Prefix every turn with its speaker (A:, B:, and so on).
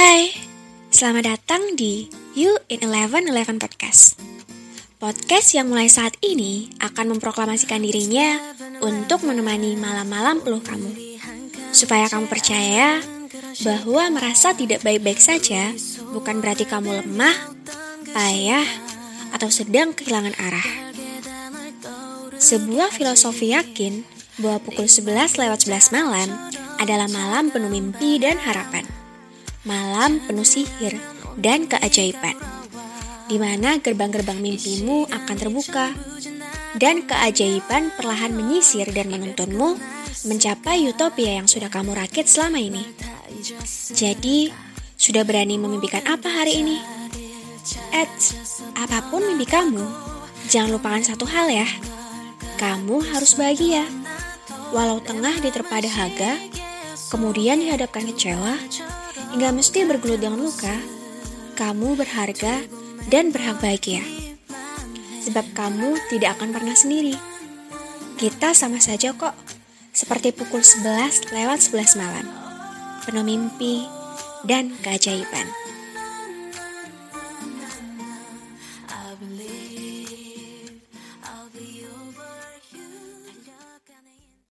A: Hai, selamat datang di You in 1111 Podcast. Podcast yang mulai saat ini akan memproklamasikan dirinya untuk menemani malam-malam peluh kamu. Supaya kamu percaya bahwa merasa tidak baik-baik saja bukan berarti kamu lemah, payah, atau sedang kehilangan arah. Sebuah filosofi yakin bahwa pukul 11 lewat 11 malam adalah malam penuh mimpi dan harapan malam penuh sihir dan keajaiban, di mana gerbang-gerbang mimpimu akan terbuka, dan keajaiban perlahan menyisir dan menuntunmu mencapai utopia yang sudah kamu rakit selama ini. Jadi, sudah berani memimpikan apa hari ini? Ed, apa pun mimpi kamu, jangan lupakan satu hal ya. Kamu harus bahagia. Walau tengah diterpa dahaga, kemudian dihadapkan kecewa, Hingga mesti bergelut dengan luka, kamu berharga dan berhak bahagia. Sebab kamu tidak akan pernah sendiri. Kita sama saja kok, seperti pukul 11 lewat 11 malam. Penuh mimpi dan keajaiban.